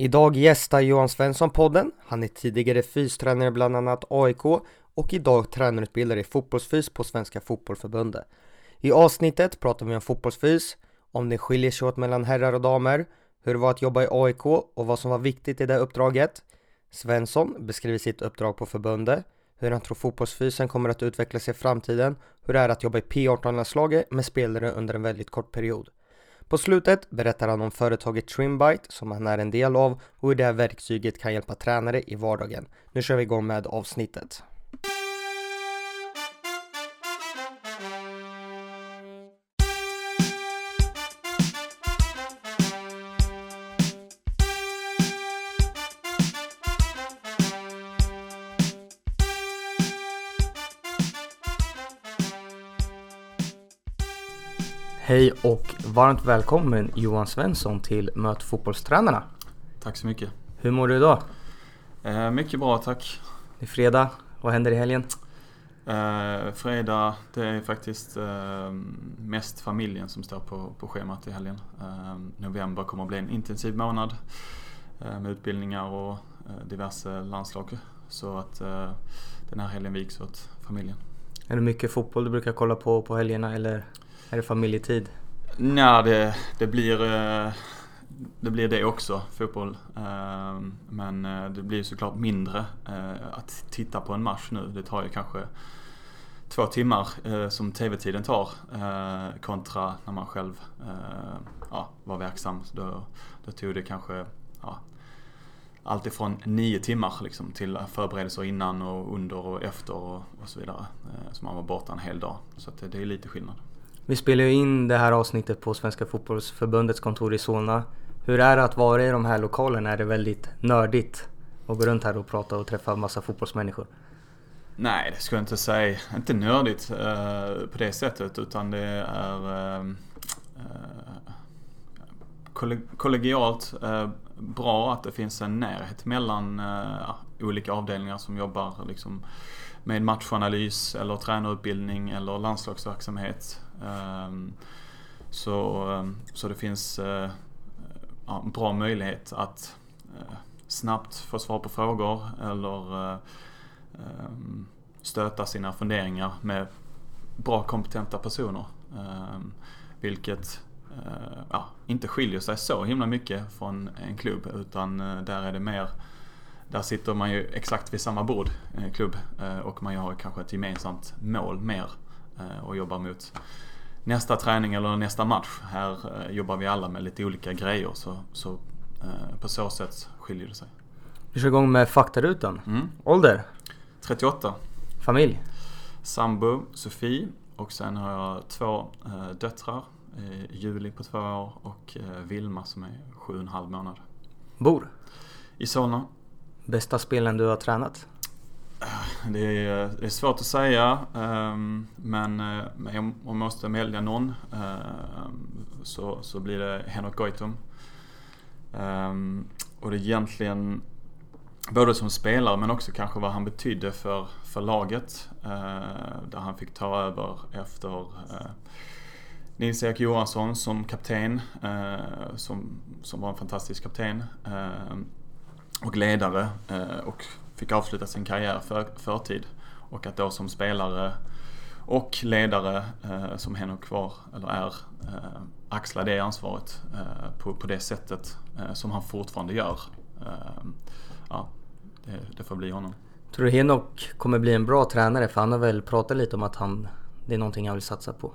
Idag gästar Johan Svensson podden. Han är tidigare fystränare bland annat AIK och idag tränarutbildare i fotbollsfys på Svenska Fotbollförbundet. I avsnittet pratar vi om fotbollsfys, om det skiljer sig åt mellan herrar och damer, hur det var att jobba i AIK och vad som var viktigt i det uppdraget. Svensson beskriver sitt uppdrag på förbundet, hur han tror fotbollsfysen kommer att utvecklas i framtiden, hur det är att jobba i P18-landslaget med spelare under en väldigt kort period. På slutet berättar han om företaget Trimbite som han är en del av och hur det här verktyget kan hjälpa tränare i vardagen. Nu kör vi igång med avsnittet. Hej och varmt välkommen Johan Svensson till Möt fotbollstränarna. Tack så mycket. Hur mår du idag? Eh, mycket bra tack. Det är fredag. Vad händer i helgen? Eh, fredag, det är faktiskt eh, mest familjen som står på, på schemat i helgen. Eh, november kommer att bli en intensiv månad eh, med utbildningar och eh, diverse landslag. Så att den här helgen viks åt familjen. Är det mycket fotboll du brukar kolla på på helgerna eller? Är det familjetid? Nej, det, det, blir, eh, det blir det också, fotboll. Ehm, men eh, det blir såklart mindre eh, att titta på en match nu. Det tar ju kanske två timmar som tv-tiden tar kontra när man själv ja, var verksam. Då, då tog det kanske ja, allt ifrån nio timmar liksom, till förberedelser innan och under och efter och, och så vidare. Så man var borta en hel dag. Så det, det är lite skillnad. Vi spelar ju in det här avsnittet på Svenska Fotbollsförbundets kontor i Solna. Hur är det att vara i de här lokalerna? Är det väldigt nördigt att gå runt här och prata och träffa massa fotbollsmänniskor? Nej, det skulle jag inte säga. Inte nördigt eh, på det sättet utan det är eh, eh kollegialt eh, bra att det finns en närhet mellan eh, olika avdelningar som jobbar liksom, med matchanalys eller tränarutbildning eller landslagsverksamhet. Ehm, så, ehm, så det finns eh, en bra möjlighet att eh, snabbt få svar på frågor eller eh, ehm, stöta sina funderingar med bra kompetenta personer. Vilket ja, inte skiljer sig så himla mycket från en klubb utan där är det mer där sitter man ju exakt vid samma bord, klubb, och man har kanske ett gemensamt mål mer och jobbar mot nästa träning eller nästa match. Här eh, jobbar vi alla med lite olika grejer så, så eh, på så sätt skiljer det sig. Vi kör igång med faktarutan. Mm. Ålder? 38. Familj? Sambo, Sofie och sen har jag två eh, döttrar. Juli på två år och Vilma som är sju och en halv månad. Bor? I Solna. Bästa spelen du har tränat? Det är, det är svårt att säga ehm, men eh, om jag måste välja någon ehm, så, så blir det Henrik Goitom. Ehm, och det är egentligen både som spelare men också kanske vad han betydde för, för laget. Eh, där han fick ta över efter eh, Nils-Erik Johansson som kapten, som, som var en fantastisk kapten och ledare och fick avsluta sin karriär för förtid. Och att då som spelare och ledare eh, som Henok var, eller är, eh, axla det ansvaret eh, på, på det sättet eh, som han fortfarande gör. Eh, ja, det, det, får bli honom. Tror du Henok kommer bli en bra tränare? För han har väl pratat lite om att han, det är någonting han vill satsa på.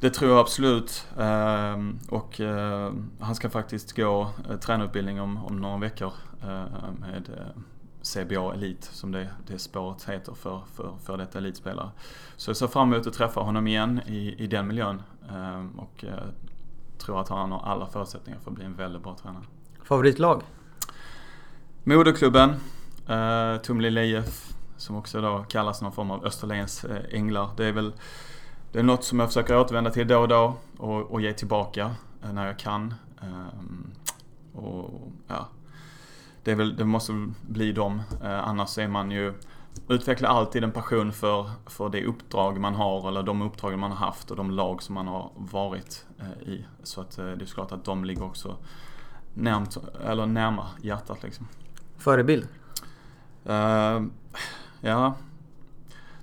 Det tror jag absolut. Ehm, och eh, han ska faktiskt gå tränarutbildning om, om några veckor Eh, med eh, CBA Elit som det, det spåret heter för, för, för detta elitspelare. Så jag ser fram emot att träffa honom igen i, i den miljön eh, och tror att han har alla förutsättningar för att bli en väldigt bra tränare. Favoritlag? Moderklubben, eh, Tumlilla IF, som också då kallas någon form av Österlens änglar. Det är väl det är något som jag försöker återvända till då och då och, och ge tillbaka när jag kan. Um, och ja, det, väl, det måste bli dem. Eh, annars är man ju utvecklar alltid en passion för, för det uppdrag man har eller de uppdrag man har haft och de lag som man har varit eh, i. Så att eh, det är klart att de ligger också närmt, eller närmare hjärtat liksom. Förebild? Uh, ja,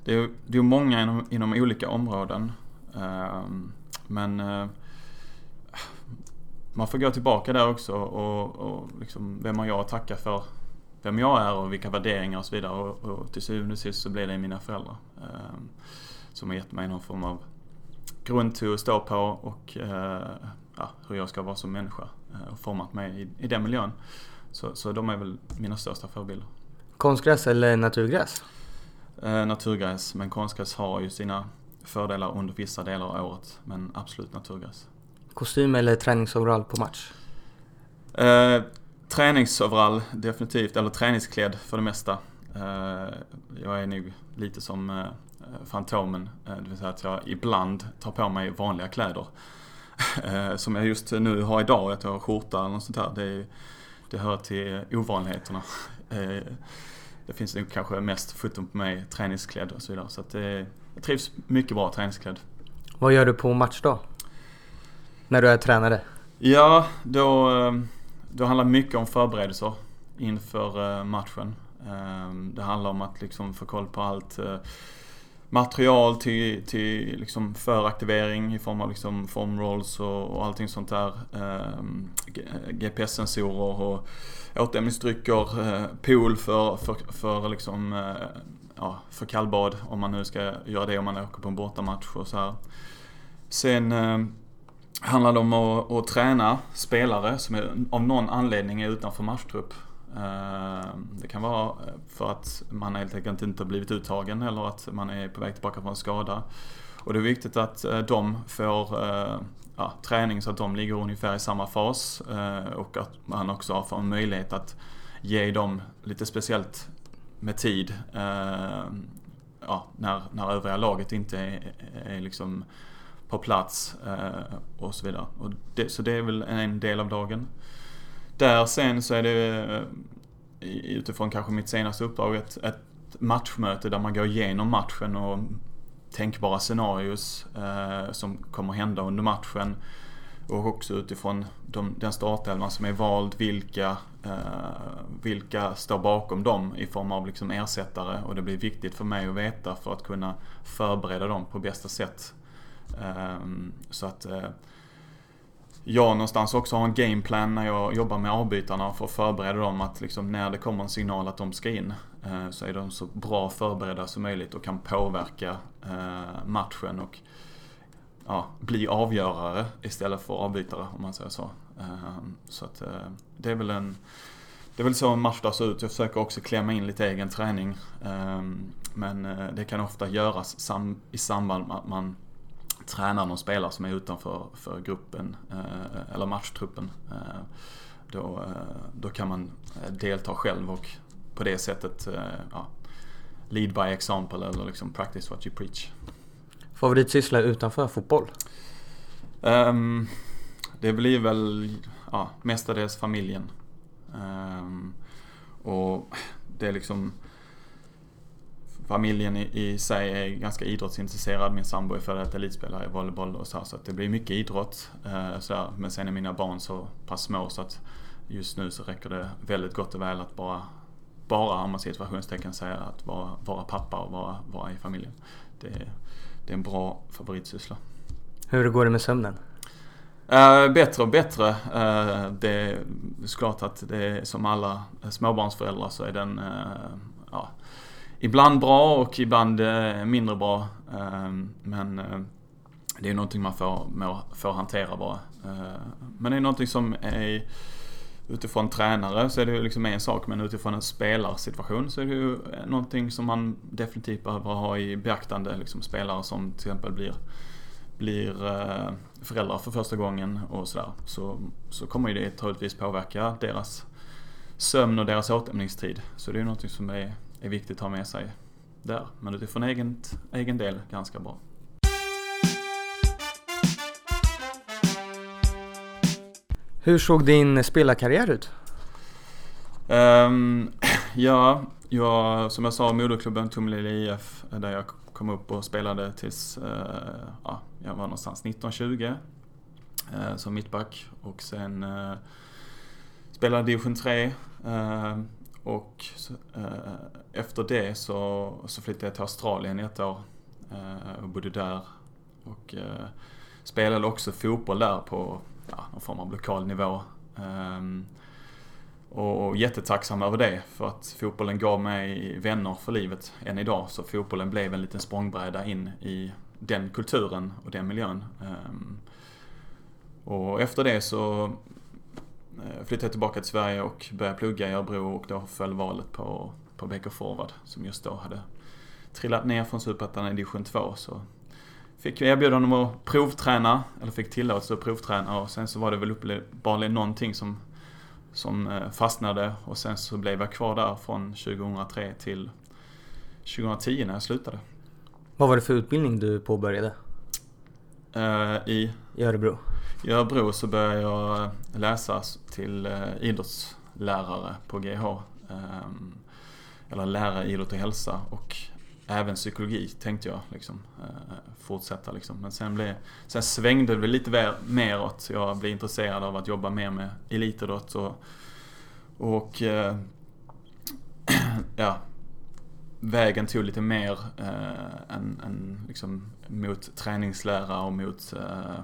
det är ju det är många inom, inom olika områden. Ehm, men eh, man får gå tillbaka där också och, och liksom vem har jag att tacka för vem jag är och vilka värderingar och så vidare. Och, och till syvende och sist så blir det mina föräldrar. Eh, som har gett mig någon form av grund till att stå på och eh, ja, hur jag ska vara som människa. Eh, och format mig i, i den miljön. Så, så de är väl mina största förebilder. Konstgräs eller naturgräs? Eh, naturgräs, men konstgräs har ju sina fördelar under vissa delar av året. Men absolut naturgräs. Kostym eller träningsoverall på match? Eh, träningsoverall definitivt, eller träningsklädd för det mesta. Eh, jag är nog lite som eh, Fantomen, eh, det vill säga att jag ibland tar på mig vanliga kläder. Eh, som jag just nu har idag, att jag har skjorta eller något sånt där. Det, det hör till ovanligheterna. Eh, det finns nog kanske mest foton på mig träningsklädd och så vidare. Så att det, jag trivs mycket bra träningsklädd. Vad gör du på matchdag? När du är tränare? Ja, då, eh, då handlar mycket om förberedelser inför eh, matchen. Ehm, det handlar om att liksom få koll på allt eh, material till, till liksom föraktivering i form av liksom formrolls och, och allting sånt där. Ehm, GPS-sensorer eh, och återhämtningsdrycker, eh, pool för, för, för liksom eh, ja, för kallbad om man nu ska göra det om man åker på en bortamatch och så här. Sen handlar det om att, att träna spelare som är, av någon anledning är utanför matchtrupp. Ehm, det kan vara eh, för att man helt enkelt inte har blivit uttagen eller att man är på väg tillbaka från en skada. Och det är viktigt att eh, de får eh, ja, träning så att de ligger ungefär i samma fas och att man också får en möjlighet att ge dem lite speciellt med tid ja, när, när övriga laget inte är, är liksom på plats och så vidare. Och det, så det är väl en del av dagen. Där sen så är det eh, utifrån kanske mitt senaste uppdrag ett, ett matchmöte där man går igenom matchen och tänkbara scenarios eh, som kommer hända under matchen. Och också utifrån de, den startelvan som är vald, vilka, eh, vilka står bakom dem i form av liksom ersättare. Och det blir viktigt för mig att veta för att kunna förbereda dem på bästa sätt Eh, så att eh, jag någonstans också har en gameplan när jag jobbar med avbytarna för att förbereda dem att liksom när det kommer en signal att de ska in eh, så är de så bra förberedda som möjligt och kan påverka eh, matchen och ja, bli avgörare istället för avbytare om man säger så. Eh, så att det är väl en det är väl så en matchdag ser ut. Jag försöker också klämma in lite egen träning. Men det kan ofta göras i samband med att man tränar någon spelare som är utanför för gruppen eh, eller matchtruppen. Eh, då, eh, då kan man delta själv och på det sättet ja, lead by example eller liksom practice what you preach. Favoritsyssla utanför fotboll? Um, det blir väl ja, mestadels familjen. Um, och det är liksom familjen i, i sig är ganska idrottsintresserad. Min sambo är före detta elitspelare i volleyboll och så, så att det blir mycket idrott. Eh, så Men sen är mina barn så pass små så att just nu så räcker det väldigt gott och väl att bara, bara om man situationstecken säga att vara, vara pappa och vara, vara i familjen. Det, det är en bra favoritsyssla. Hur går det med sömnen? Uh, bättre och bättre. Uh, det är klart att det är som alla småbarnsföräldrar så är den uh, ja, ibland bra och ibland eh, mindre bra. Ehm, men eh, det är någonting man får, får hantera bara. Ehm, men det är någonting som är utifrån tränare så är det ju liksom en sak men utifrån en spelarsituation så är det ju eh, någonting som man definitivt behöver ha i beaktande. Liksom spelare som till exempel blir, blir föräldrar för första gången och sådär. Så, så kommer ju det troligtvis påverka deras sömn och deras återhämtningstid. Så det är ju någonting som är är viktigt att ha med sig där. Men utifrån egen, egen del ganska bra. Hur såg din spelarkarriär ut? Um, ja, jag, som jag sa, moderklubben Tomelilla IF, där jag kom upp och spelade tills uh, ja, jag var någonstans 1920 uh, som mittback. Och sen uh, spelade division 3 och eh, efter det så, så flyttade jag till Australien i ett år eh, och bodde där. Och eh, spelade också fotboll där på ja, någon form av lokal nivå. Ehm, och jättetacksam över det för att fotbollen gav mig vänner för livet än idag. Så fotbollen blev en liten språngbräda in i den kulturen och den miljön. Ehm, och efter det så Eh, flyttade jag tillbaka till Sverige och började plugga i Örebro och då föll valet på, på BK Forward som just då hade trillat ner från Superettan i division 2. Så fick jag erbjudande om att provträna, eller fick tillåtelse att provträna och sen så var det väl uppenbarligen någonting som som eh, fastnade och sen så blev jag kvar där från 2003 till 2010 när jag slutade. Vad var det för utbildning du påbörjade? Uh, I? I Örebro? I Örebro så började jag läsa till uh, idrottslärare på GH. Ehm, eller lärare i idrott och hälsa och även psykologi tänkte jag liksom, fortsätta liksom. Men sen, blev, sen svängde det lite mer åt. Jag blev intresserad av att jobba mer med elitidrott och, och ja, vägen tog lite mer eh, än, än liksom mot träningslära och mot eh,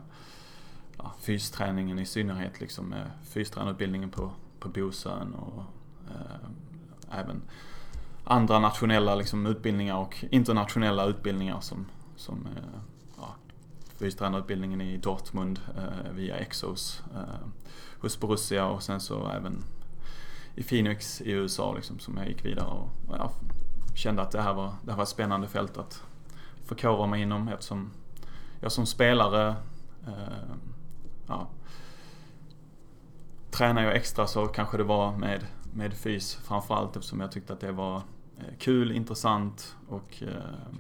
ja, fysträningen i synnerhet. Liksom med fystränarutbildningen på, på Bosön och eh, även andra nationella liksom, utbildningar och internationella utbildningar som, som eh, ja, fystränarutbildningen i Dortmund eh, via Exos eh, hos Borussia och sen så även i Phoenix i USA liksom, som jag gick vidare och ja, kände att det här var, det här var ett spännande fält att förkovra mig inom eftersom jag som spelare eh, ja, tränar jag extra så kanske det var med, med fys framförallt eftersom jag tyckte att det var eh, kul, intressant och eh,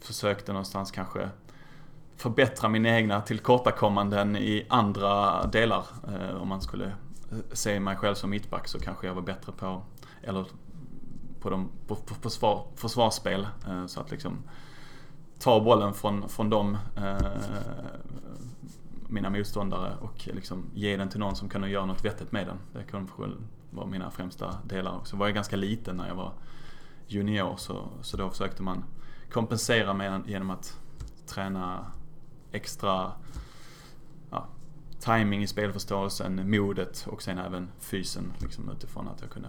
försökte någonstans kanske förbättra mina egna tillkortakommanden i andra delar. Eh, om man skulle se mig själv som mittback så kanske jag var bättre på, eller på, de, på, på försvar, försvarsspel. Eh, så att liksom ta bollen från, från dem, eh, mina motståndare och liksom ge den till någon som kan göra något vettigt med den. Det kan vara mina främsta delar. Så var jag ganska liten när jag var junior så, så då försökte man kompensera med genom att träna extra ja, timing i spelförståelsen, modet och sen även fysen liksom utifrån att jag kunde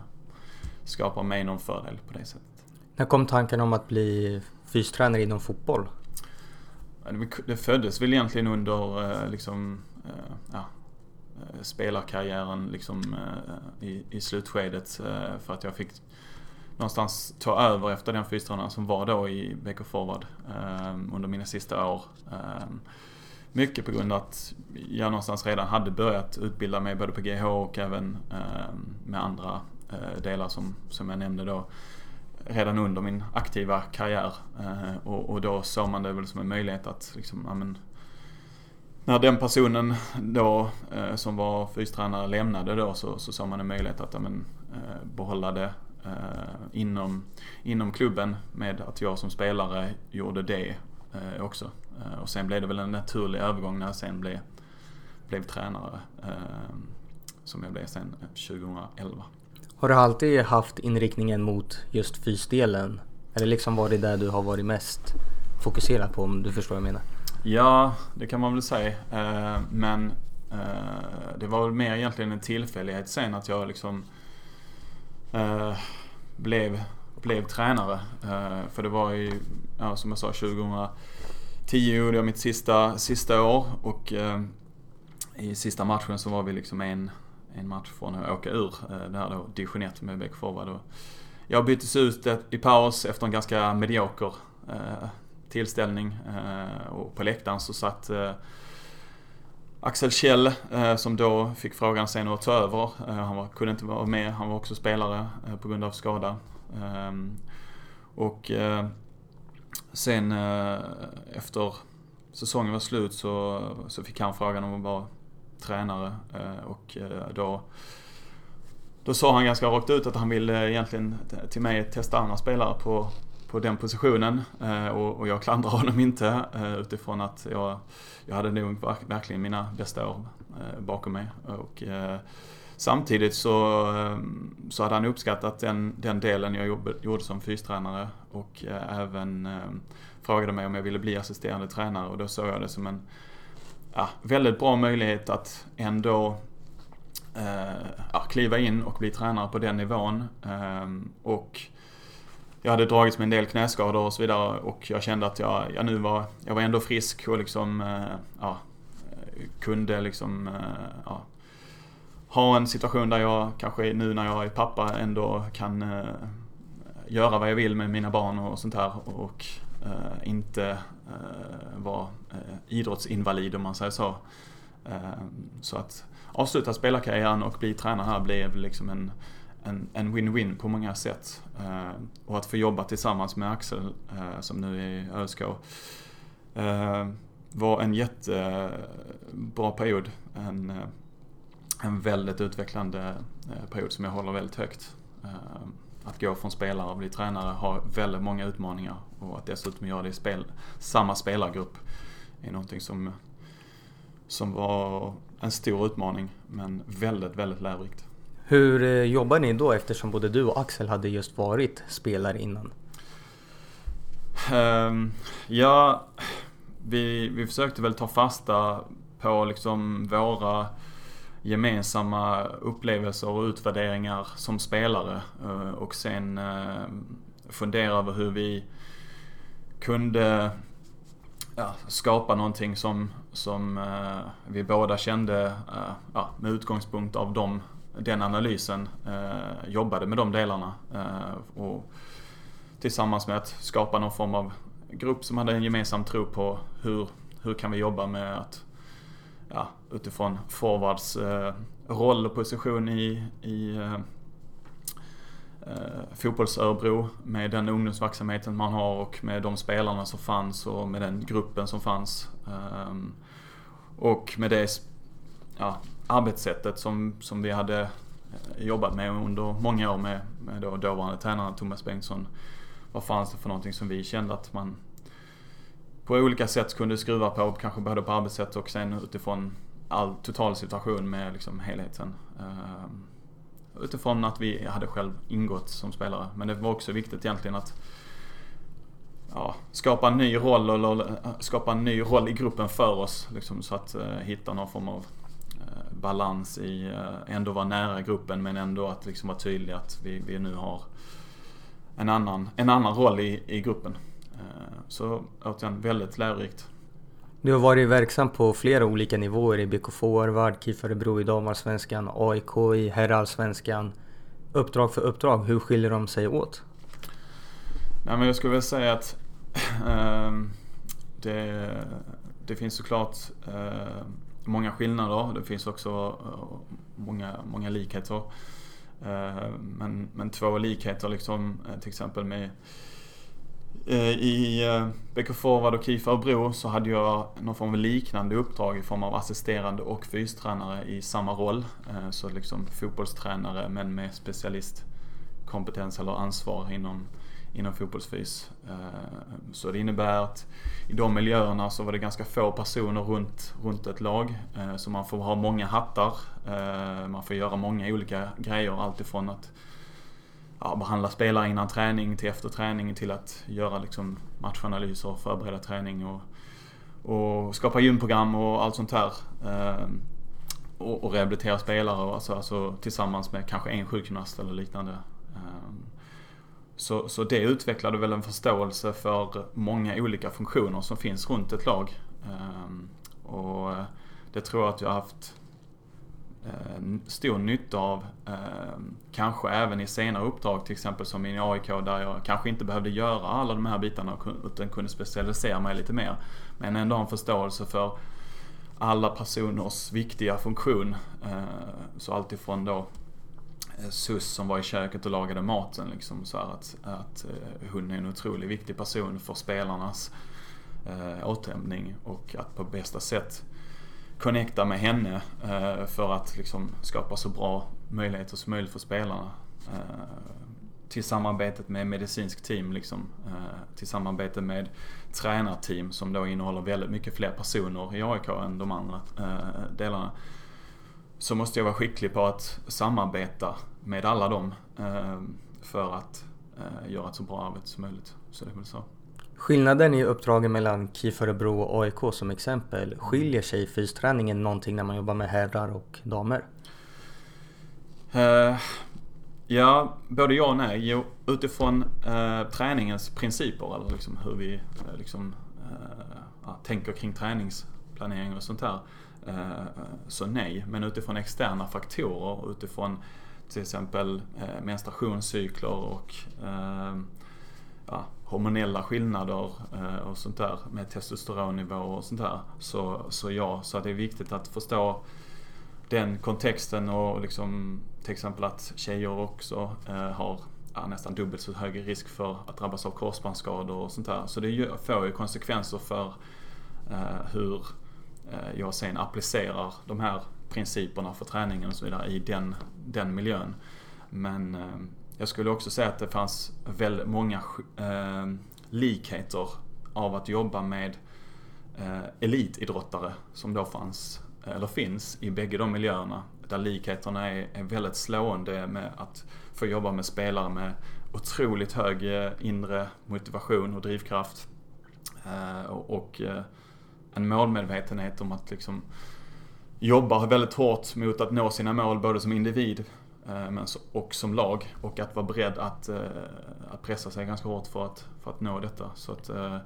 skapar mig någon fördel på det sättet. När kom tanken om att bli fystränare inom fotboll? Det föddes väl egentligen under eh, liksom, eh, ja, eh, spelarkarriären liksom, i, i slutskedet för att jag fick någonstans ta över efter den fystränaren som var då i BK Forward under mina sista år. Mycket på grund av att jag någonstans redan hade börjat utbilda mig både på GH och även med andra Eh, delar som, som jag nämnde då redan under min aktiva karriär. Eh, och, och då såg man det väl som en möjlighet att liksom, amen, när den personen då eh, som var fystränare lämnade då så, så såg man en möjlighet att amen, behålla det inom, inom klubben med att jag som spelare gjorde det också. och sen blev det väl en naturlig övergång när jag sen blev, blev tränare. som jag blev sen 2011. Har du alltid haft inriktningen mot just fysdelen? Eller liksom var det där du har varit mest fokuserad på om du förstår vad jag menar? Ja, det kan man väl säga. Eh, men eh, det var väl mer egentligen en tillfällighet sen att jag liksom eh, blev, blev tränare. För det var ju, ja, som jag sa, 2010 gjorde jag mitt sista, sista år och i sista matchen så var vi liksom en en match från att åka ur eh, det här då, division 1 med Beck Forward. Jag byttes ut i paus efter en ganska medioker eh, tillställning eh, och på läktaren så satt Axel Kjell som då fick frågan sen att ta över. Han var, kunde inte vara med, han var också spelare på grund av skada. Ehm, och sen efter säsongen var slut så, så fick han frågan om att vara tränare eh, och eh, då då sa han ganska rakt ut att han ville eh, egentligen till mig testa andra spelare på, på den positionen. Och, och jag klandrar honom inte utifrån att jag, jag hade nog verkligen mina bästa år bakom mig. Och Samtidigt så, så hade han uppskattat den, den delen jag gjorde som fystränare och även frågade mig om jag ville bli assisterande tränare och då såg jag det som en ja, väldigt bra möjlighet att ändå eh, ja, kliva in och bli tränare på den nivån. Eh, och jag hade dragits med en del knäskador och så vidare och jag kände att jag, jag nu var, jag var ändå frisk och liksom, eh, ja, kunde liksom, eh, ja, ha en situation där jag kanske nu när jag är pappa ändå kan eh, göra vad jag vill med mina barn och sånt här och Eh, inte eh, eh, idrottsinvalid om man säger så. Eh, så att avsluta spelarkarriären och bli tränare här blev liksom en en win-win på många sätt. Eh, och att få jobba tillsammans med Axel som nu är i ÖSK var en jättebra period. En, en väldigt utvecklande period som jag håller väldigt högt att gå från spelare och bli tränare har väldigt många utmaningar och att dessutom göra det i spel, samma spelargrupp är någonting som, som var en stor utmaning men väldigt, väldigt lärorikt. Hur eh, jobbar ni då eftersom både du och Axel hade just varit spelare innan? Um, ja, vi, vi försökte väl ta fasta på liksom våra gemensamma upplevelser och utvärderingar som spelare eh, och sen eh, fundera över hur vi kunde ja, skapa någonting som, som eh, vi båda kände ja, med utgångspunkt av dem, den analysen jobbade med de delarna. och tillsammans med att skapa någon form av grupp som hade en gemensam tro på hur, hur kan vi jobba med att ja, utifrån forwards eh, roll och position i, i eh, eh, fotbolls-Örebro med den ungdomsverksamheten man har och med de spelarna som fanns och med den gruppen som fanns. Eh, och med det ja, arbetssättet som, som vi hade eh, jobbat med under många år med, med då dåvarande tränaren Thomas Bengtsson. Vad fanns det för någonting som vi kände att man på olika sätt kunde skruva på, kanske både på arbetssätt och sen utifrån all total situation med liksom helheten. Uh, utifrån att vi hade själv ingått som spelare. Men det var också viktigt egentligen att ja, skapa en ny roll eller skapa en ny roll i gruppen för oss. Liksom, så att uh, hitta någon form av uh, balans i, uh, ändå vara nära gruppen men ändå att liksom vara tydlig att vi, vi nu har en annan, en annan roll i, i gruppen. Eh, så återigen väldigt lärorikt. Du har varit verksam på flera olika nivåer i BK Forward, KIF Örebro i damallsvenskan, AIK i herrallsvenskan. Uppdrag för uppdrag, hur skiljer de sig åt? Nej, men jag skulle vilja säga att äh, det, det finns såklart äh, många skillnader. Det finns också äh, många, många likheter. men, men två likheter liksom till exempel med Eh, Eh, I eh, BK Forward och KIF Örebro så hade jag någon form av liknande uppdrag i form av assisterande och fystränare i samma roll. Eh, så liksom fotbollstränare men med specialistkompetens eller ansvar inom, inom fotbollsfys. Så det innebär att i de miljöerna så var det ganska få personer runt, runt ett lag. Så man får ha många hattar. Man får göra många olika grejer. Alltifrån att ja, behandla spelare innan träning till efter träning till att göra liksom matchanalyser och förbereda träning och, och skapa gymprogram och allt sånt här. Ehm, och, och rehabilitera spelare och alltså, alltså, tillsammans med kanske en sjukgymnast eller liknande. Ehm, så, så det utvecklade väl en förståelse för många olika funktioner som finns runt ett lag. Ehm, och det tror jag att jag har haft Eh, stor nytta av. Eh, kanske även i senare uppdrag, till exempel som i AIK där jag kanske inte behövde göra alla de här bitarna utan kunde specialisera mig lite mer. Men ändå ha en förståelse för alla personers viktiga funktion. Eh, så alltifrån då SUS som var i köket och lagade maten. Liksom, så att, att hon är en otroligt viktig person för spelarnas återhämtning och att på bästa sätt connecta med henne eh, för att liksom skapa så bra möjligheter som möjligt för spelarna. Eh, till samarbetet med medicinsk team, liksom, eh, till samarbete med tränarteam som då innehåller väldigt mycket fler personer i AIK än de andra eh, delarna. så måste jag vara skicklig på att samarbeta med alla dem eh, för att eh, göra ett så bra arbete som möjligt. Så det är väl så. Skillnaden i uppdragen mellan KIF Örebro och AIK som exempel, skiljer sig fysträningen någonting när man jobbar med herrar och damer? Uh, ja, både ja och nej. Jo, utifrån uh, träningens principer, eller liksom hur vi uh, liksom, tänker kring träningsplanering och sånt där. Så nej, men utifrån externa faktorer, utifrån till exempel menstruationscykler och ja, hormonella skillnader eh, och sånt där med testosteronnivåer och sånt där. Så, så ja, så det är viktigt att förstå den kontexten och liksom till exempel att tjejer också eh, har nästan dubbelt så hög risk för att drabbas av korsbandsskador och sånt där. Så det får ju konsekvenser för eh, hur jag sen applicerar de här principerna för träningen och så vidare i den, den miljön. Men jag skulle också säga att det fanns väldigt många eh, likheter av att jobba med eh, elitidrottare som då fanns, eller finns, i bägge de miljöerna. Där likheterna är, är väldigt slående med att få jobba med spelare med otroligt hög eh, inre motivation och drivkraft. Eh, och, och eh, en målmedvetenhet om att liksom jobba väldigt hårt mot att nå sina mål både som individ Eh, och som lag och att vara beredd att, eh, att pressa sig ganska hårt för att, för att nå detta. Så att, eh,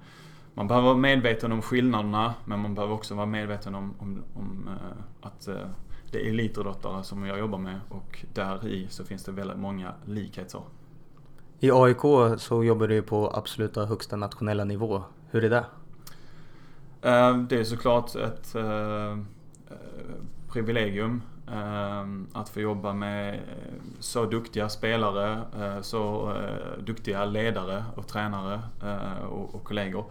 man behöver vara medveten om skillnaderna men man behöver också vara medveten om, om, om att det är elitidrottare som jag jobbar med och där i så finns det väldigt många likheter. I AIK så jobbar du på absoluta högsta nationella nivå. Hur är det? Det är såklart ett privilegium Ehm, att få jobba med eh, så duktiga spelare, eh, så eh, duktiga ledare och tränare och kollegor.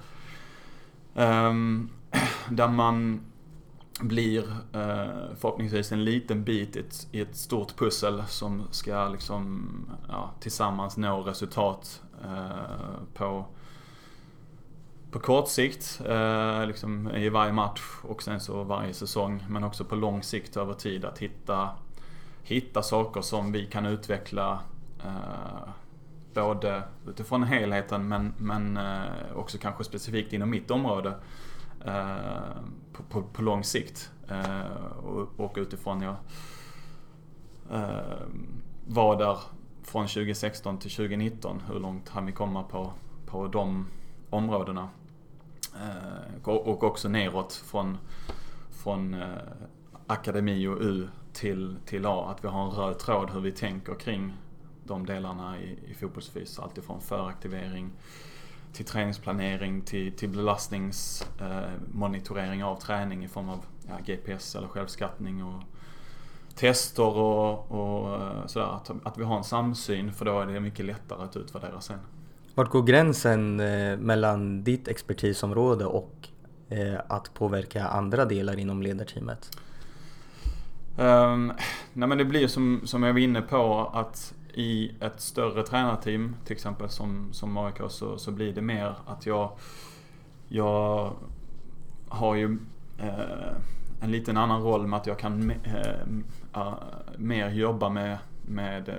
Ehm, där man blir förhoppningsvis en liten bit i ett, stort pussel som ska liksom, ja, tillsammans nå resultat på på kort sikt, eh, liksom i varje match och sen så varje säsong. Men också på lång sikt över tid att hitta, hitta saker som vi kan utveckla eh, både utifrån helheten men, men eh, också kanske specifikt inom mitt område eh, på, på, på, lång sikt. Eh, och, och, utifrån jag eh, var där från 2016 till 2019. Hur långt hann vi komma på, på de områdena. Eh, och också neråt från, från eh, akademi och U till, till A. Att vi har en röd tråd hur vi tänker kring de delarna i, i fotbollsfys. Alltifrån föraktivering till träningsplanering till, till belastningsmonitorering eh, av träning i form av ja, GPS eller självskattning och tester och, och sådär. Att, att vi har en samsyn för då är det mycket lättare att utvärdera sen. Vart går gränsen eh, mellan ditt expertisområde och eh, att påverka andra delar inom ledarteamet? Um, nej men det blir som, som jag var inne på att i ett större tränarteam, till exempel som, som AIK, så, så blir det mer att jag, jag har ju eh, en liten annan roll med att jag kan eh, uh, mer jobba med, med uh,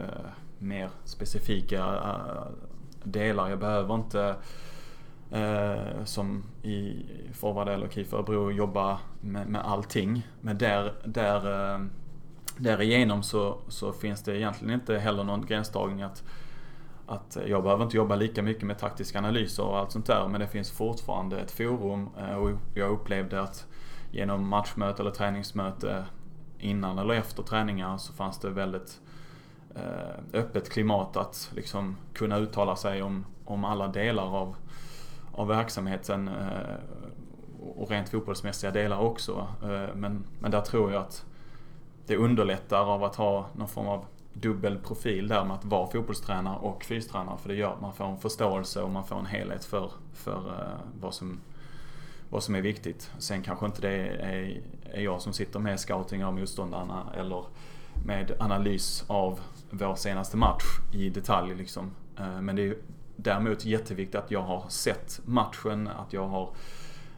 mer specifika uh, delar. Jag behöver inte eh, som i forward eller KIF Örebro jobba med, med allting. Men där, där, eh, därigenom så, så finns det egentligen inte heller någon gränsdragning att att jag behöver inte jobba lika mycket med taktiska analyser och allt sånt där men det finns fortfarande ett forum eh, och jag upplevde att genom matchmöte eller träningsmöte innan eller efter träningar så fanns det väldigt Eh, öppet klimat att liksom kunna uttala sig om, om alla delar av, av verksamheten eh, och rent fotbollsmässiga delar också. Eh, men, men där tror jag att det underlättar av att ha någon form av dubbel profil där med att vara fotbollstränare och fystränare. För det gör att man får en förståelse och man får en helhet för, för vad, som, vad som är viktigt. Sen kanske inte det är, är jag som sitter med scouting av motståndarna eller med analys av vår senaste match i detalj. Liksom. Eh, men det är däremot jätteviktigt att jag har sett matchen, att jag har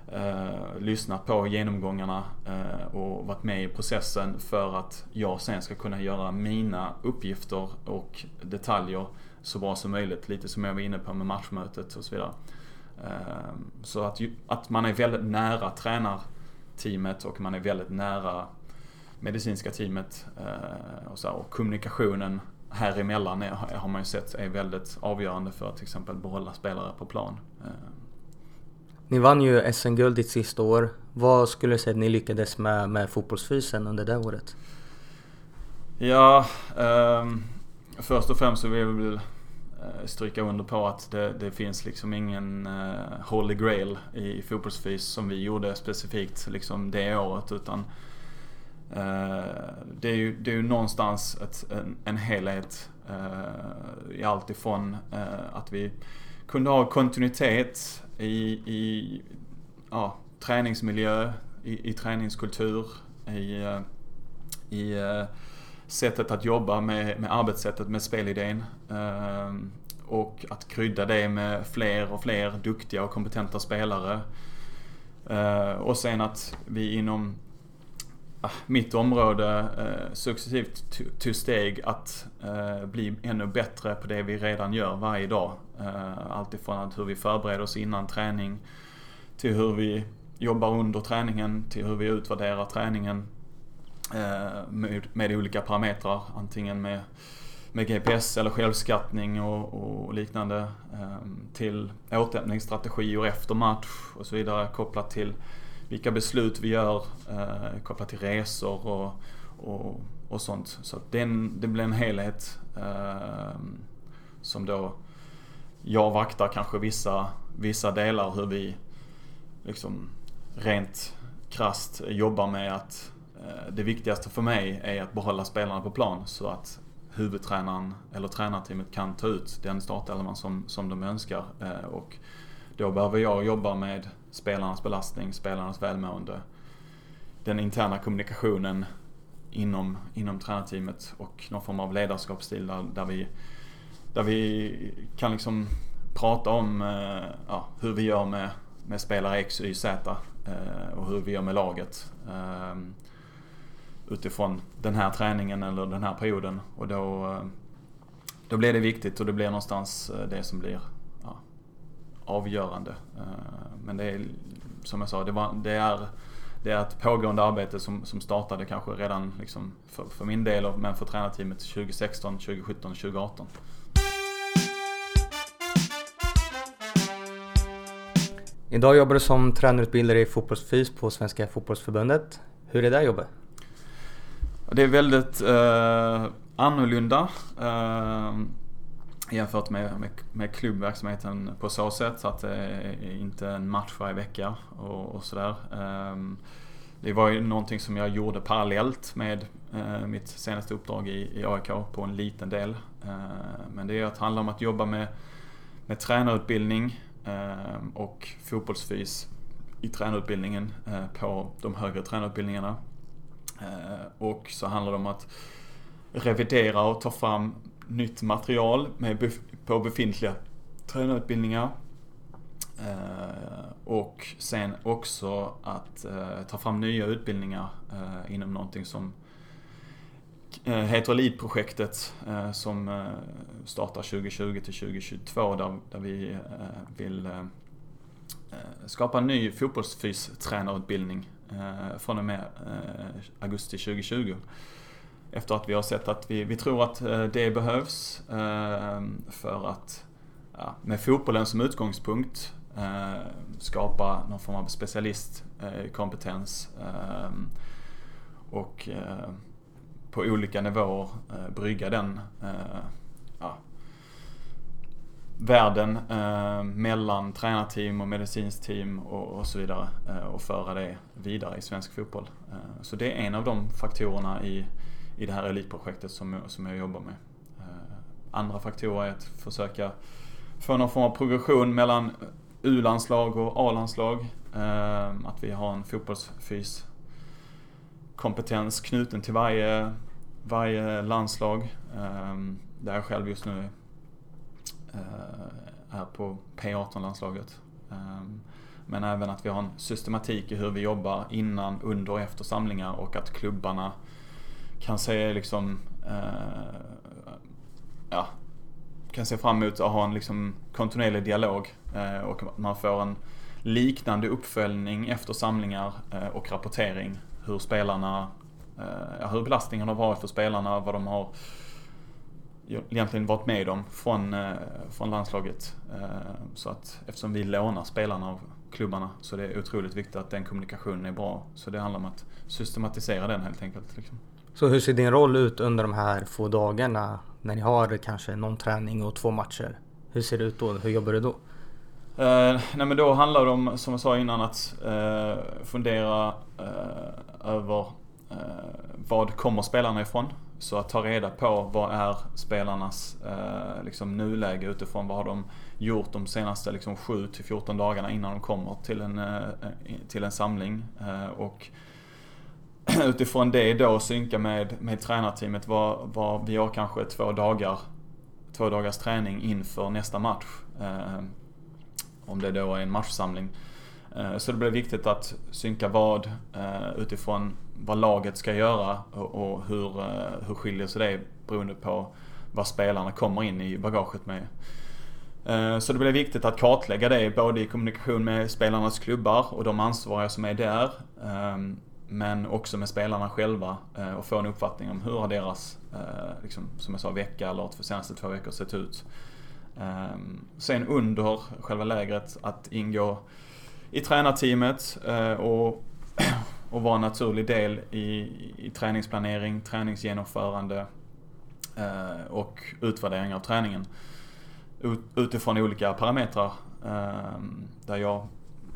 eh, lyssnat på genomgångarna eh, och varit med i processen för att jag sen ska kunna göra mina uppgifter och detaljer så bra som möjligt. Lite som jag var inne på med matchmötet och så vidare. Eh, så att, att man är väldigt nära tränarteamet och man är väldigt nära medicinska teamet eh, och, så, och kommunikationen här emellan är, har man ju sett är väldigt avgörande för att till exempel behålla spelare på plan. Eh, ni vann ju SM-guld ditt sista år. Vad skulle du säga att ni lyckades med, med fotbollsfysen under det året? Ja, eh, först och främst så vill jag väl eh, stryka under på att det, det finns liksom ingen uh, holy grail i fotbollsfys som vi gjorde specifikt liksom det året utan Eh, det, är ju, det är ju någonstans ett, en, en helhet eh, i allt ifrån eh, att vi kunde ha kontinuitet i, i ja, träningsmiljö, i, i träningskultur, i, i sättet att jobba med, med arbetssättet, med spelidén. Och att krydda det med fler och fler duktiga och kompetenta spelare. Och sen att vi inom Ah, mitt område eh, successivt tog steg att eh, bli ännu bättre på det vi redan gör varje dag. Eh, alltifrån att hur vi förbereder oss innan träning till hur vi jobbar under träningen, till hur vi utvärderar träningen med, med olika parametrar. Antingen med, med GPS eller självskattning och, och liknande. Till återhämtningsstrategier efter match och så vidare kopplat till vilka beslut vi gör eh, kopplat till resor och, och, och sånt. Så det, det blir en helhet ehm, som då jag vaktar kanske vissa, vissa delar hur vi liksom rent krast jobbar med att eh, det viktigaste för mig är att behålla spelarna på plan så att huvudtränaren eller tränarteamet kan ta ut den startelvan som, som de önskar. Eh, och då behöver jag jobba med spelarnas belastning, spelarnas välmående, den interna kommunikationen inom, inom tränarteamet och någon form av ledarskapsstil där, där vi där vi kan liksom prata om eh, ja, hur vi gör med, med spelare X, Y, Z eh, och hur vi gör med laget. Eh, utifrån den här träningen eller den här perioden. Och då, då blir det viktigt och det blir någonstans det som blir avgörande. Men det är som jag sa, det, var, det, är, det är ett pågående arbete som, som startade kanske redan liksom för, för min del men för tränarteamet 2016, 2017, 2018. Idag jobbar du som tränarutbildare i fotbollsfys på Svenska fotbollsförbundet. Hur är det jobbet? Det är väldigt eh, annorlunda eh, jämfört med, med, med, klubbverksamheten på så sätt att det är inte en match varje vecka och, och sådär. Ehm, det var ju någonting som jag gjorde parallellt med eh, mitt senaste uppdrag i, i AIK på en liten del. Ehm, men det är att handla om att jobba med, med tränarutbildning ehm, och fotbollsfys i tränarutbildningen eh, på de högre tränarutbildningarna. Och så handlar det om att revidera och ta fram nytt material med på befintliga tränarutbildningar. Eh, och sen också att eh, ta fram nya utbildningar eh, inom någonting som eh, heter Elitprojektet eh, som eh, startar 2020 till 2022 där, där vi vill skapa en ny fotbollsfystränarutbildning från och med augusti 2020. Efter att vi har sett att vi, vi tror att eh, det behövs ehm, för att ja, med fotbollen som utgångspunkt eh, skapa någon form av specialistkompetens ehm, och eh, på olika nivåer brygga den ja, världen eh, mellan tränarteam och medicinskt team och, och så vidare eh, och föra det vidare i svensk fotboll. Eh, så det är en av de faktorerna i, i det här elitprojektet som, som jag jobbar med. Eh, andra faktorer är att försöka få någon form av progression mellan U-landslag och A-landslag. Eh, att vi har en fotbollsfys kompetens knuten till varje, varje landslag. Eh, där jag själv just nu är på P18-landslaget. Men även att vi har en systematik i hur vi jobbar innan, under och efter samlingar och att klubbarna kan se liksom eh, ja, kan se fram emot att ha en liksom kontinuerlig dialog eh, och man får en liknande uppföljning efter samlingar eh, och rapportering hur spelarna, eh, hur belastningen har varit för spelarna, vad de har egentligen varit med om från, eh, från landslaget. Eh, så att eftersom vi lånar spelarna av klubbarna så det är otroligt viktigt att den kommunikationen är bra. Så det handlar om att systematisera den helt enkelt. Liksom. Så hur ser din roll ut under de här få dagarna när ni har kanske någon träning och två matcher? Hur ser det ut då? Hur jobbar du då? Eh, nej men då handlar det om, som jag sa innan, att eh, fundera eh, över eh, vad kommer spelarna ifrån? Så att ta reda på vad är spelarnas eh, liksom nuläge utifrån vad har de gjort de senaste liksom, 7 till 14 dagarna innan de kommer till en, eh, till en samling. Eh, och utifrån det då synka med, med tränarteamet vad, vad vi har kanske två dagar två dagars träning inför nästa match. Eh, om det då är en matchsamling. Eh, så det blir viktigt att synka vad eh, utifrån vad laget ska göra och hur, eh, hur skiljer sig det beroende på vad spelarna kommer in i bagaget med. Eh, så det blir viktigt att kartlägga det både i kommunikation med spelarnas klubbar och de ansvariga som är där. Eh, men också med spelarna själva eh, och få en uppfattning om hur har deras, eh, liksom, som jag sa, vecka eller för senaste två veckor sett ut. Ehm, sen under själva lägret att ingå i tränarteamet eh, och, och vara en naturlig del i, i träningsplanering, träningsgenomförande och utvärdering av träningen. Utifrån olika parametrar. Ehm, där jag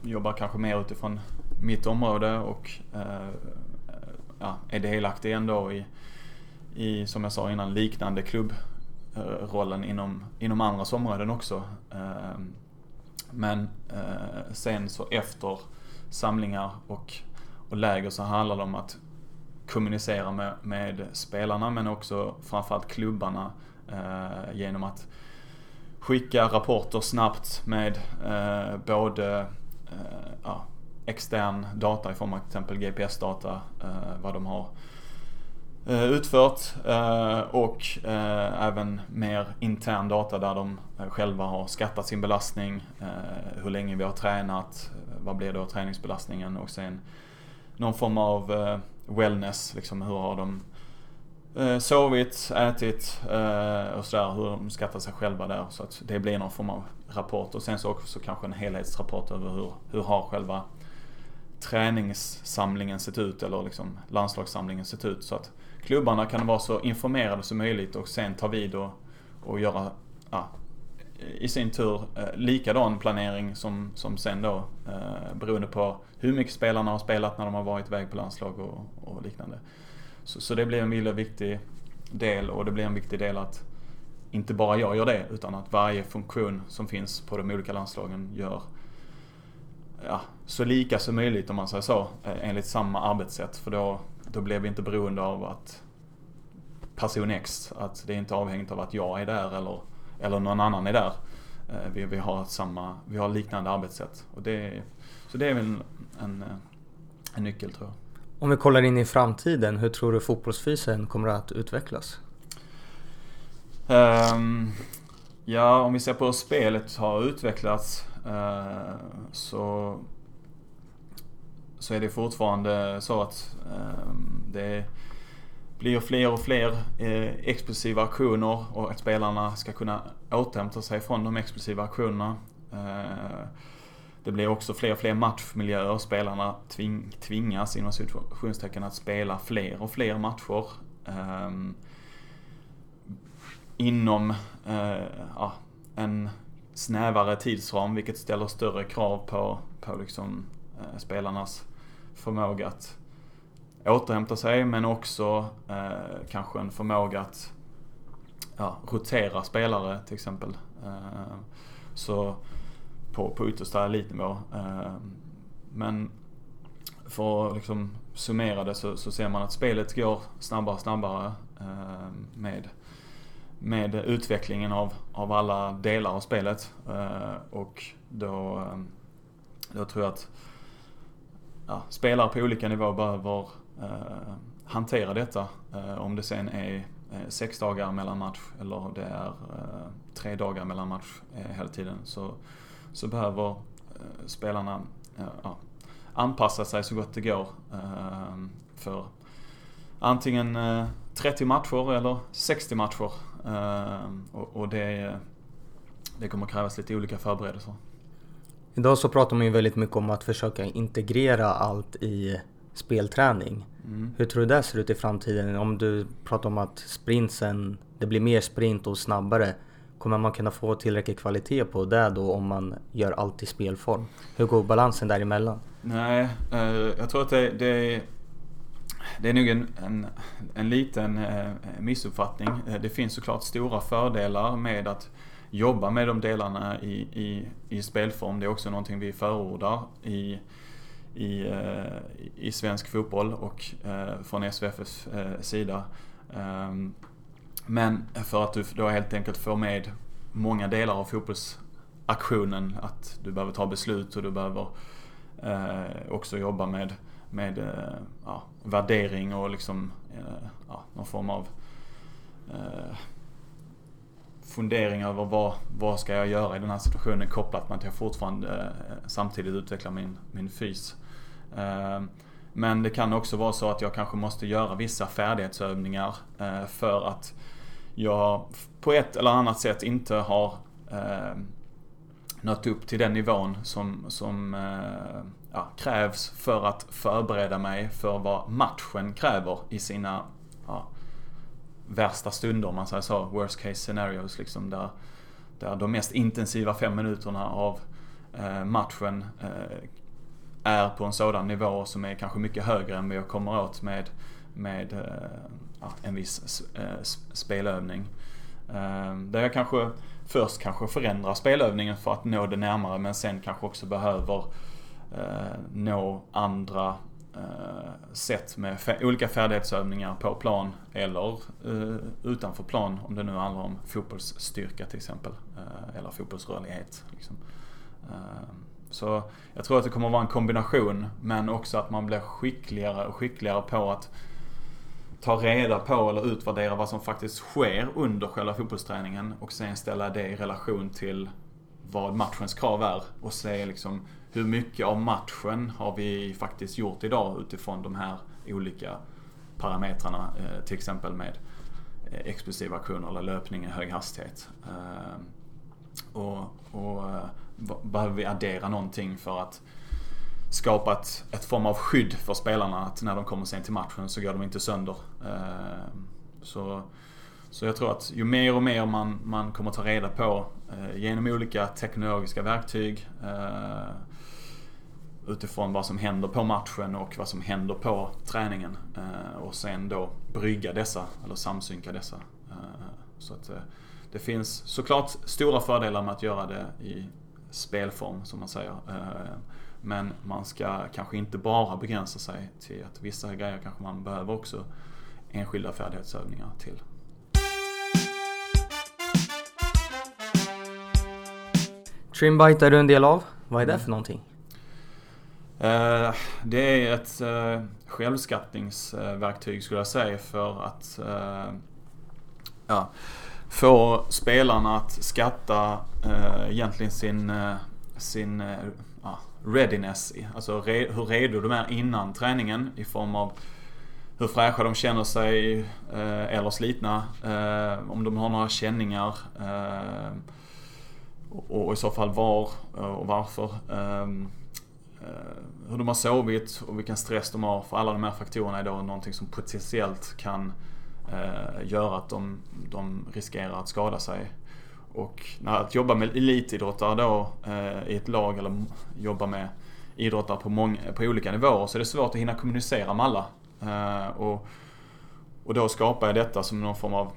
jobbar kanske mer utifrån mitt område och eh, ja, är delaktig ändå i, i, som jag sa innan, liknande klubbrollen inom, inom andras områden också. Eh, men eh, sen så efter samlingar och, och läger så handlar det om att kommunicera med, med spelarna men också framförallt klubbarna eh, genom att skicka rapporter snabbt med eh, både eh, ja, extern data i form av till exempel GPS-data, eh, vad de har Eh, utfört eh, och eh, även mer intern data där de eh, själva har skattat sin belastning, eh, hur länge vi har tränat, eh, vad blir då träningsbelastningen och sen någon form av wellness, liksom hur har de sovit, ätit och sådär, hur de skattar sig själva där. Så att det blir någon form av rapport. Och sen så också kanske en helhetsrapport över hur, hur har själva träningssamlingen sett ut eller liksom landslagssamlingen sett ut så att klubbarna kan vara så informerade som möjligt och sen ta vid och, och göra ja, i sin tur eh, likadan planering som, som sen då eh, beroende på hur mycket spelarna har spelat när de har varit iväg på landslag och, och liknande. Så, så, det blir en väldigt viktig del och det blir en viktig del att inte bara jag gör det utan att varje funktion som finns på de olika landslagen gör ja, så lika som möjligt om man säger så, eh, enligt samma arbetssätt. För då, då blir vi inte beroende av att person X, att det är inte avhängigt av att jag är där eller, eller någon annan är där. Eh, vi, vi, har samma, vi har liknande arbetssätt. Och det, så det är väl en, en nyckel tror jag. Om vi kollar in i framtiden, hur tror du fotbollsfysen kommer att utvecklas? Um, ja, om vi ser på hur spelet har utvecklats Eh, så så är det fortfarande så att eh, det blir fler och fler eh, explosiva aktioner och att spelarna ska kunna återhämta sig från de explosiva aktionerna. Eh, det blir också fler och fler matchmiljöer. Spelarna tving, tvingas inom situationstecken att spela fler och fler matcher. Ehm, inom eh, ja, en snävare tidsram vilket ställer större krav på, på liksom, eh, spelarnas förmåga att återhämta sig men också eh, kanske en förmåga att ja, rotera spelare till exempel. Eh, så på, på yttersta elitnivå. Eh, men för att liksom summera det så, så, ser man att spelet går snabbare och snabbare eh, med, med utvecklingen av, av alla delar av spelet. Eh, och då eh, då tror jag att ja, spelare på olika nivåer behöver eh, hantera detta. Om det sen är sex dagar mellan match eller det är tre dagar mellan match hela tiden så, så behöver spelarna ja, anpassa sig så gott det går. för antingen 30 matcher eller 60 matcher. och, och det, det kommer krävas lite olika förberedelser. Idag så pratar man ju väldigt mycket om att försöka integrera allt i spelträning. Mm. Hur tror du det ser ut i framtiden? Om du pratar om att sprintsen, det blir mer sprint och snabbare. Kommer man kunna få tillräcklig kvalitet på det då om man gör allt i spelform? Hur går balansen däremellan? Nej, eh, jag tror att det, det, det är nog en, en, en liten eh, missuppfattning. Eh, det finns såklart stora fördelar med att jobba med de delarna i, i, i spelform. Det är också någonting vi förordar i, i, eh, i svensk fotboll och eh, från SVFs sida. Ehm, men för att du då helt enkelt får med många delar av fotbollsaktionen, att du behöver ta beslut och du behöver också jobba med, med ja, värdering och liksom eh, ja, någon form av eh, fundering över vad, vad ska jag göra i den här situationen kopplat med att jag fortfarande eh, samtidigt utvecklar min, min fys. Eh, men det kan också vara så att jag kanske måste göra vissa färdighetsövningar eh, för att jag på ett eller annat sätt inte har eh, nått upp till den nivån som, som eh, ja, krävs för att förbereda mig för vad matchen kräver i sina ja, värsta stunder om man säger så. Worst case scenarios liksom där, där de mest intensiva fem minuterna av eh, matchen eh, är på en sådan nivå som är kanske mycket högre än vad jag kommer åt med, med eh, en viss eh, spelövning. Ehm, där jag kanske först kanske förändrar spelövningen för att nå det närmare men sen kanske också behöver eh, nå andra Eh, sätt med olika färdighetsövningar på plan eller eh, utanför plan om det nu handlar om fotbollsstyrka till exempel. Eh, eller fotbollsrörlighet. Liksom. Eh, så jag tror att det kommer att vara en kombination men också att man blir skickligare och skickligare på att ta reda på eller utvärdera vad som faktiskt sker under själva fotbollsträningen och sen ställa det i relation till vad matchens krav är och se liksom hur mycket av matchen har vi faktiskt gjort idag utifrån de här olika parametrarna. Eh, till exempel med eh, explosiva aktioner eller löpning i hög hastighet. Eh, och, och behöver vi addera någonting för att skapa ett, ett form av skydd för spelarna att när de kommer sen till matchen så går de inte sönder. Så, så jag tror att ju mer och mer man, man kommer ta reda på genom olika teknologiska verktyg utifrån vad som händer på matchen och vad som händer på träningen. Eh, och sen då brygga dessa, eller samsynka dessa. Eh, så att eh, det finns såklart stora fördelar med att göra det i spelform, som man säger. Men man ska kanske inte bara begränsa sig till att vissa grejer kanske man behöver också enskilda färdighetsövningar till. Trimbite är du en del av. Vad är det för någonting? Eh, det är ett eh, självskattningsverktyg skulle jag säga för att eh, ja, få spelarna att skatta eh, egentligen sin, eh, sin eh, ja, readiness. Alltså hur redo de är innan träningen i form av hur fräscha de känner sig eller slitna. Om de har några känningar. Och i så fall var och varför. Ehm, Eh, hur de har sovit och vilken stress de har. För alla de här faktorerna är då någonting som potentiellt kan eh, göra att de, de riskerar att skada sig. Och när att jobba med elitidrottare då eh, i ett lag eller jobba med idrottare på, många, på olika nivåer så är det svårt att hinna kommunicera med alla. Eh, och, och då skapar jag detta som någon form av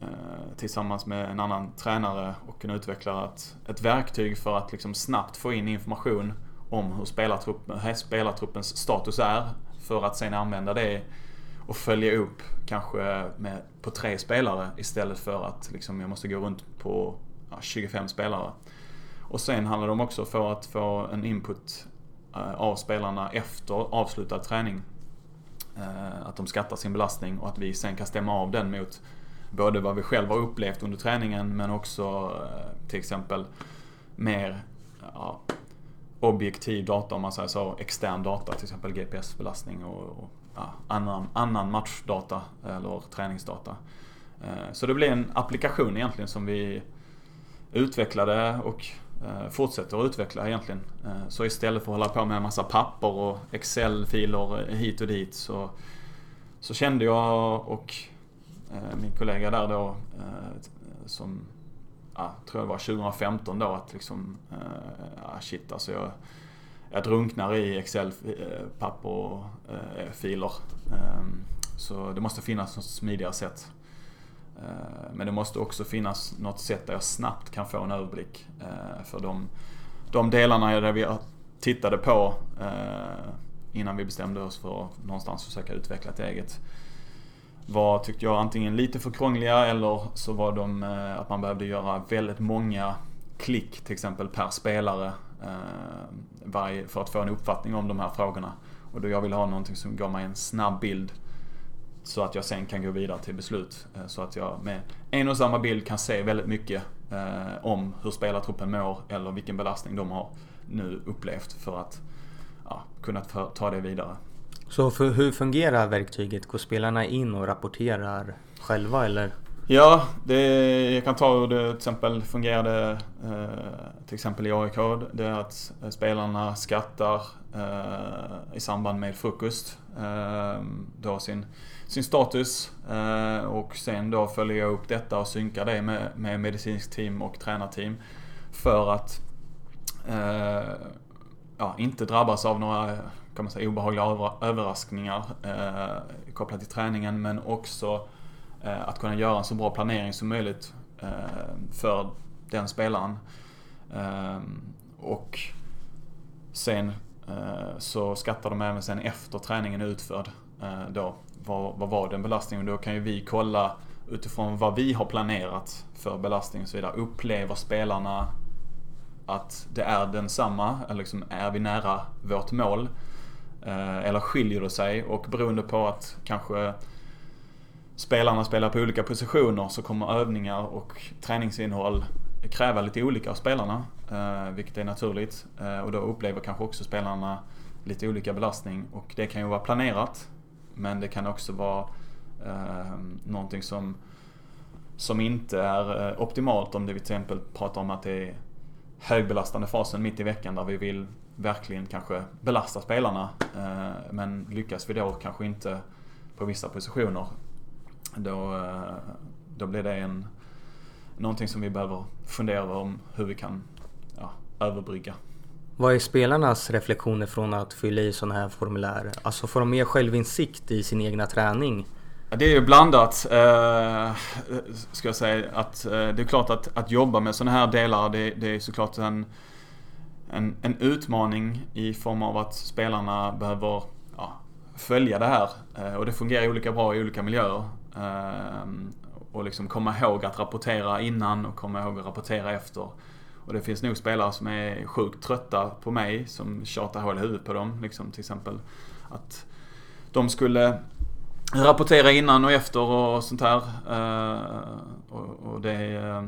eh, tillsammans med en annan tränare och en utvecklare ett, ett verktyg för att liksom snabbt få in information om hur spelartruppen, spelartruppens status är för att sen använda det och följa upp kanske med, på tre spelare istället för att liksom, jag måste gå runt på ja, 25 spelare. Och sen handlar det om också för att få en input eh, av spelarna efter avslutad träning. Eh, att de skattar sin belastning och att vi sen kan stämma av den mot både vad vi själva har upplevt under träningen men också eh, till exempel mer ja, objektiv data om man säger så, extern data, till exempel GPS-belastning och, och ja, annan, annan matchdata eller träningsdata. Eh, så det blir en applikation egentligen som vi utvecklade och eh, fortsätter att utveckla egentligen. Eh, så istället för att hålla på med en massa papper och Excel-filer hit och dit så, så kände jag och min kollega där då som ja, tror jag det var 2015 då att liksom, ja, shit alltså jag, jag drunknar i Excel-papper och eh, filer. Ehm, så det måste finnas något smidigare sätt. Eh, men det måste också finnas något sätt där jag snabbt kan få en överblick. För de, de delarna där vi tittade på innan vi bestämde oss för att någonstans försöka utveckla ett eget var, tyckte jag, antingen lite för krångliga eller så var de eh, att man behövde göra väldigt många klick till exempel per spelare eh, för att få en uppfattning om de här frågorna. Och då jag ville ha någonting som gav mig en snabb bild så att jag sen kan gå vidare till beslut. Eh, så att jag med en och samma bild kan se väldigt mycket om hur spelartruppen mår eller vilken belastning de har nu upplevt för att ja, kunna ta det vidare. Så för, hur fungerar verktyget? Går spelarna in och rapporterar själva eller? Ja, det, jag kan ta hur det till exempel fungerade eh, till exempel i AIK. Det är att eh, spelarna skattar eh, i samband med frukost eh, då sin sin status eh, och sen då följer jag upp detta och synkar det med, med medicinskt team och tränarteam för att eh, ja, inte drabbas av några kan man säga, obehagliga överraskningar eh, kopplat till träningen men också eh, att kunna göra en så bra planering som möjligt eh, för den spelaren. Eh, och sen eh, så skattar de även sen efter träningen är utförd eh, då vad, vad var den belastningen? Då kan ju vi kolla utifrån vad vi har planerat för belastning och så vidare. Upplever spelarna att det är densamma? Eller liksom, är vi nära vårt mål? Eh, eller skiljer det sig? Och beroende på att kanske spelarna spelar på olika positioner så kommer övningar och träningsinnehåll kräva lite olika av spelarna. Eh, vilket är naturligt. Eh, och då upplever kanske också spelarna lite olika belastning. Och det kan ju vara planerat men det kan också vara eh, någonting som, som inte är optimalt om det vi till exempel pratar om att det är högbelastande fasen mitt i veckan där vi vill verkligen kanske belasta spelarna. Eh, men lyckas vi då kanske inte på vissa positioner då, eh, då blir det en, någonting som vi behöver fundera över om hur vi kan ja, överbrygga. Vad är spelarnas reflektioner från att fylla i sådana här formulär? Alltså får de mer självinsikt i sin egna träning? Det är ju blandat, eh, ska jag säga. Att, eh, det är klart att, att jobba med sådana här delar, det, det är såklart en, en, en, utmaning i form av att spelarna behöver ja, följa det här. Eh, och det fungerar olika bra i olika miljöer. Eh, och liksom komma ihåg att rapportera innan och komma ihåg att rapportera efter. Och det finns nog spelare som är sjukt trötta på mig som tjatar hål i huvudet på dem. Liksom till exempel att de skulle rapportera innan och efter och sånt här. Eh, och det, eh,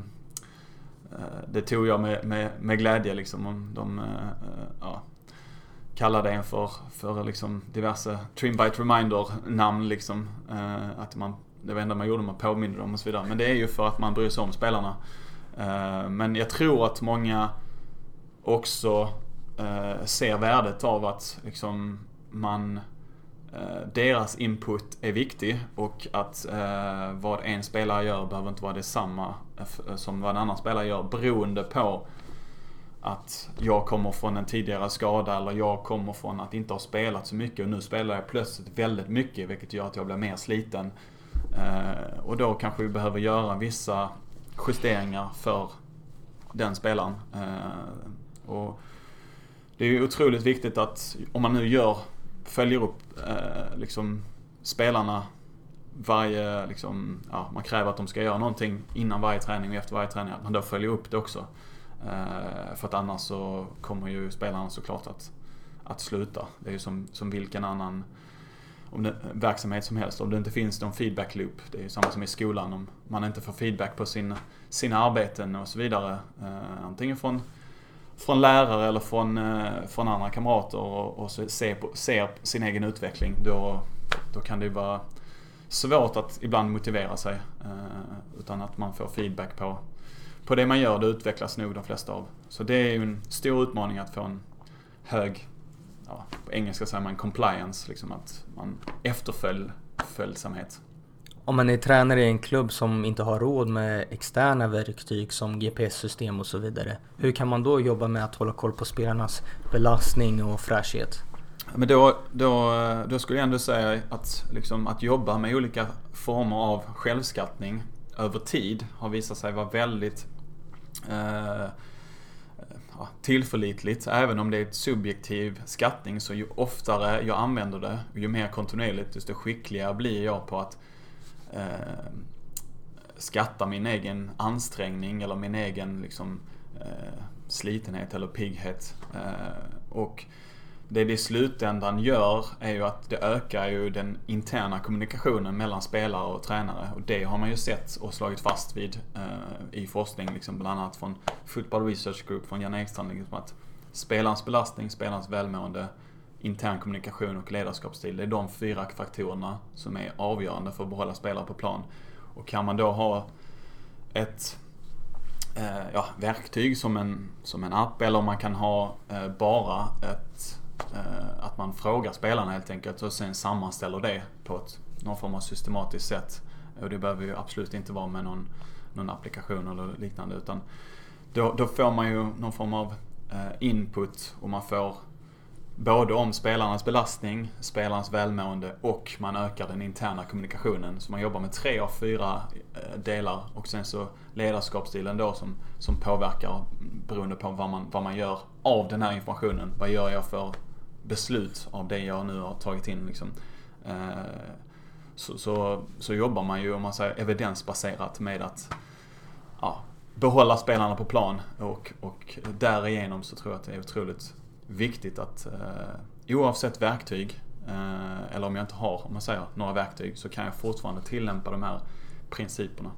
Eh, det tog jag med, med, med glädje liksom. De eh, eh, ja, kallade en för, för liksom diverse Trimbite Reminder-namn liksom. Att man, det var det enda man gjorde, man påminde dem och så vidare. Men det är ju för att man bryr sig om spelarna. Men jag tror att många också ser värdet av att liksom man deras input är viktig och att vad en spelare gör behöver inte vara detsamma Eh, som vad en annan spelare gör beroende på att jag kommer från en tidigare skada eller jag kommer från att inte ha spelat så mycket och nu spelar jag plötsligt väldigt mycket vilket gör att jag blir mer sliten. Eh, och då kanske vi behöver göra vissa justeringar för den spelaren. Eh, och det är ju otroligt viktigt att om man nu gör, följer upp liksom spelarna varje, liksom, ja, man kräver att de ska göra någonting innan varje träning och efter varje träning, att man då följer upp det också. Eh, för att annars så kommer ju spelarna såklart att, att sluta. Det är ju som, som vilken annan om det, verksamhet som helst. Om det inte finns någon feedback loop. Det är ju samma som i skolan. Om man inte får feedback på sin, sina arbeten och så vidare. Eh, antingen från, från lärare eller från, eh, från andra kamrater och, och ser, på, ser sin egen utveckling. Då, då kan det ju vara svårt att ibland motivera sig. Eh, utan att man får feedback på, på det man gör. Det utvecklas nog de flesta av. Så det är ju en stor utmaning att få en hög ja, på engelska säger man compliance, liksom att man efterföljsamhet. Om man är tränare i en klubb som inte har råd med externa verktyg som GPS-system och så vidare. Hur kan man då jobba med att hålla koll på spelarnas belastning och fräschhet? Men då, då, då skulle jag ändå säga att, liksom, att jobba med olika former av självskattning över tid har visat sig vara väldigt eh, ja, tillförlitligt. Även om det är ett subjektiv skattning så ju oftare jag använder det, ju mer kontinuerligt, desto skickligare blir jag på att eh, skatta min egen ansträngning eller min egen liksom, eh, slitenhet eller pigghet. Eh, och det det i slutändan gör är ju att det ökar ju den interna kommunikationen mellan spelare och tränare. Och det har man ju sett och slagit fast vid eh, i forskning, liksom bland annat från Football Research Group, från Jan Ekstrand, liksom att spelarens belastning, spelarens välmående, intern kommunikation och ledarskapsstil, det är de fyra faktorerna som är avgörande för att behålla spelare på plan. Och kan man då ha ett eh, ja, verktyg som en, som en app eller om man kan ha eh, bara ett Eh, att man frågar spelarna helt enkelt och sen sammanställer det på ett, någon form av systematiskt sätt. Och det behöver ju absolut inte vara med någon, någon applikation eller liknande utan då, då får man ju någon form av eh, input och man får både om spelarnas belastning, spelarnas välmående och man ökar den interna kommunikationen. Så man jobbar med tre av fyra eh, delar och sen så ledarskapsstilen då som, som påverkar beroende på vad man, vad man gör av den här informationen. Vad gör jag för beslut av det jag nu har tagit in. Liksom. Eh, så, så, så, jobbar man ju, om man säger evidensbaserat med att ja, behålla spelarna på plan och, och därigenom så tror jag att det är otroligt viktigt att eh, oavsett verktyg eh, eller om jag inte har, om man säger, några verktyg så kan jag fortfarande tillämpa de här principerna.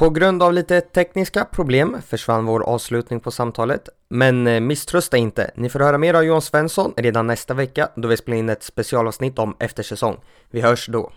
På grund av lite tekniska problem försvann vår avslutning på samtalet. Men eh, misströsta inte, ni får höra mer av Johan Svensson redan nästa vecka då vi spelar in ett specialavsnitt om eftersäsong. Vi hörs då!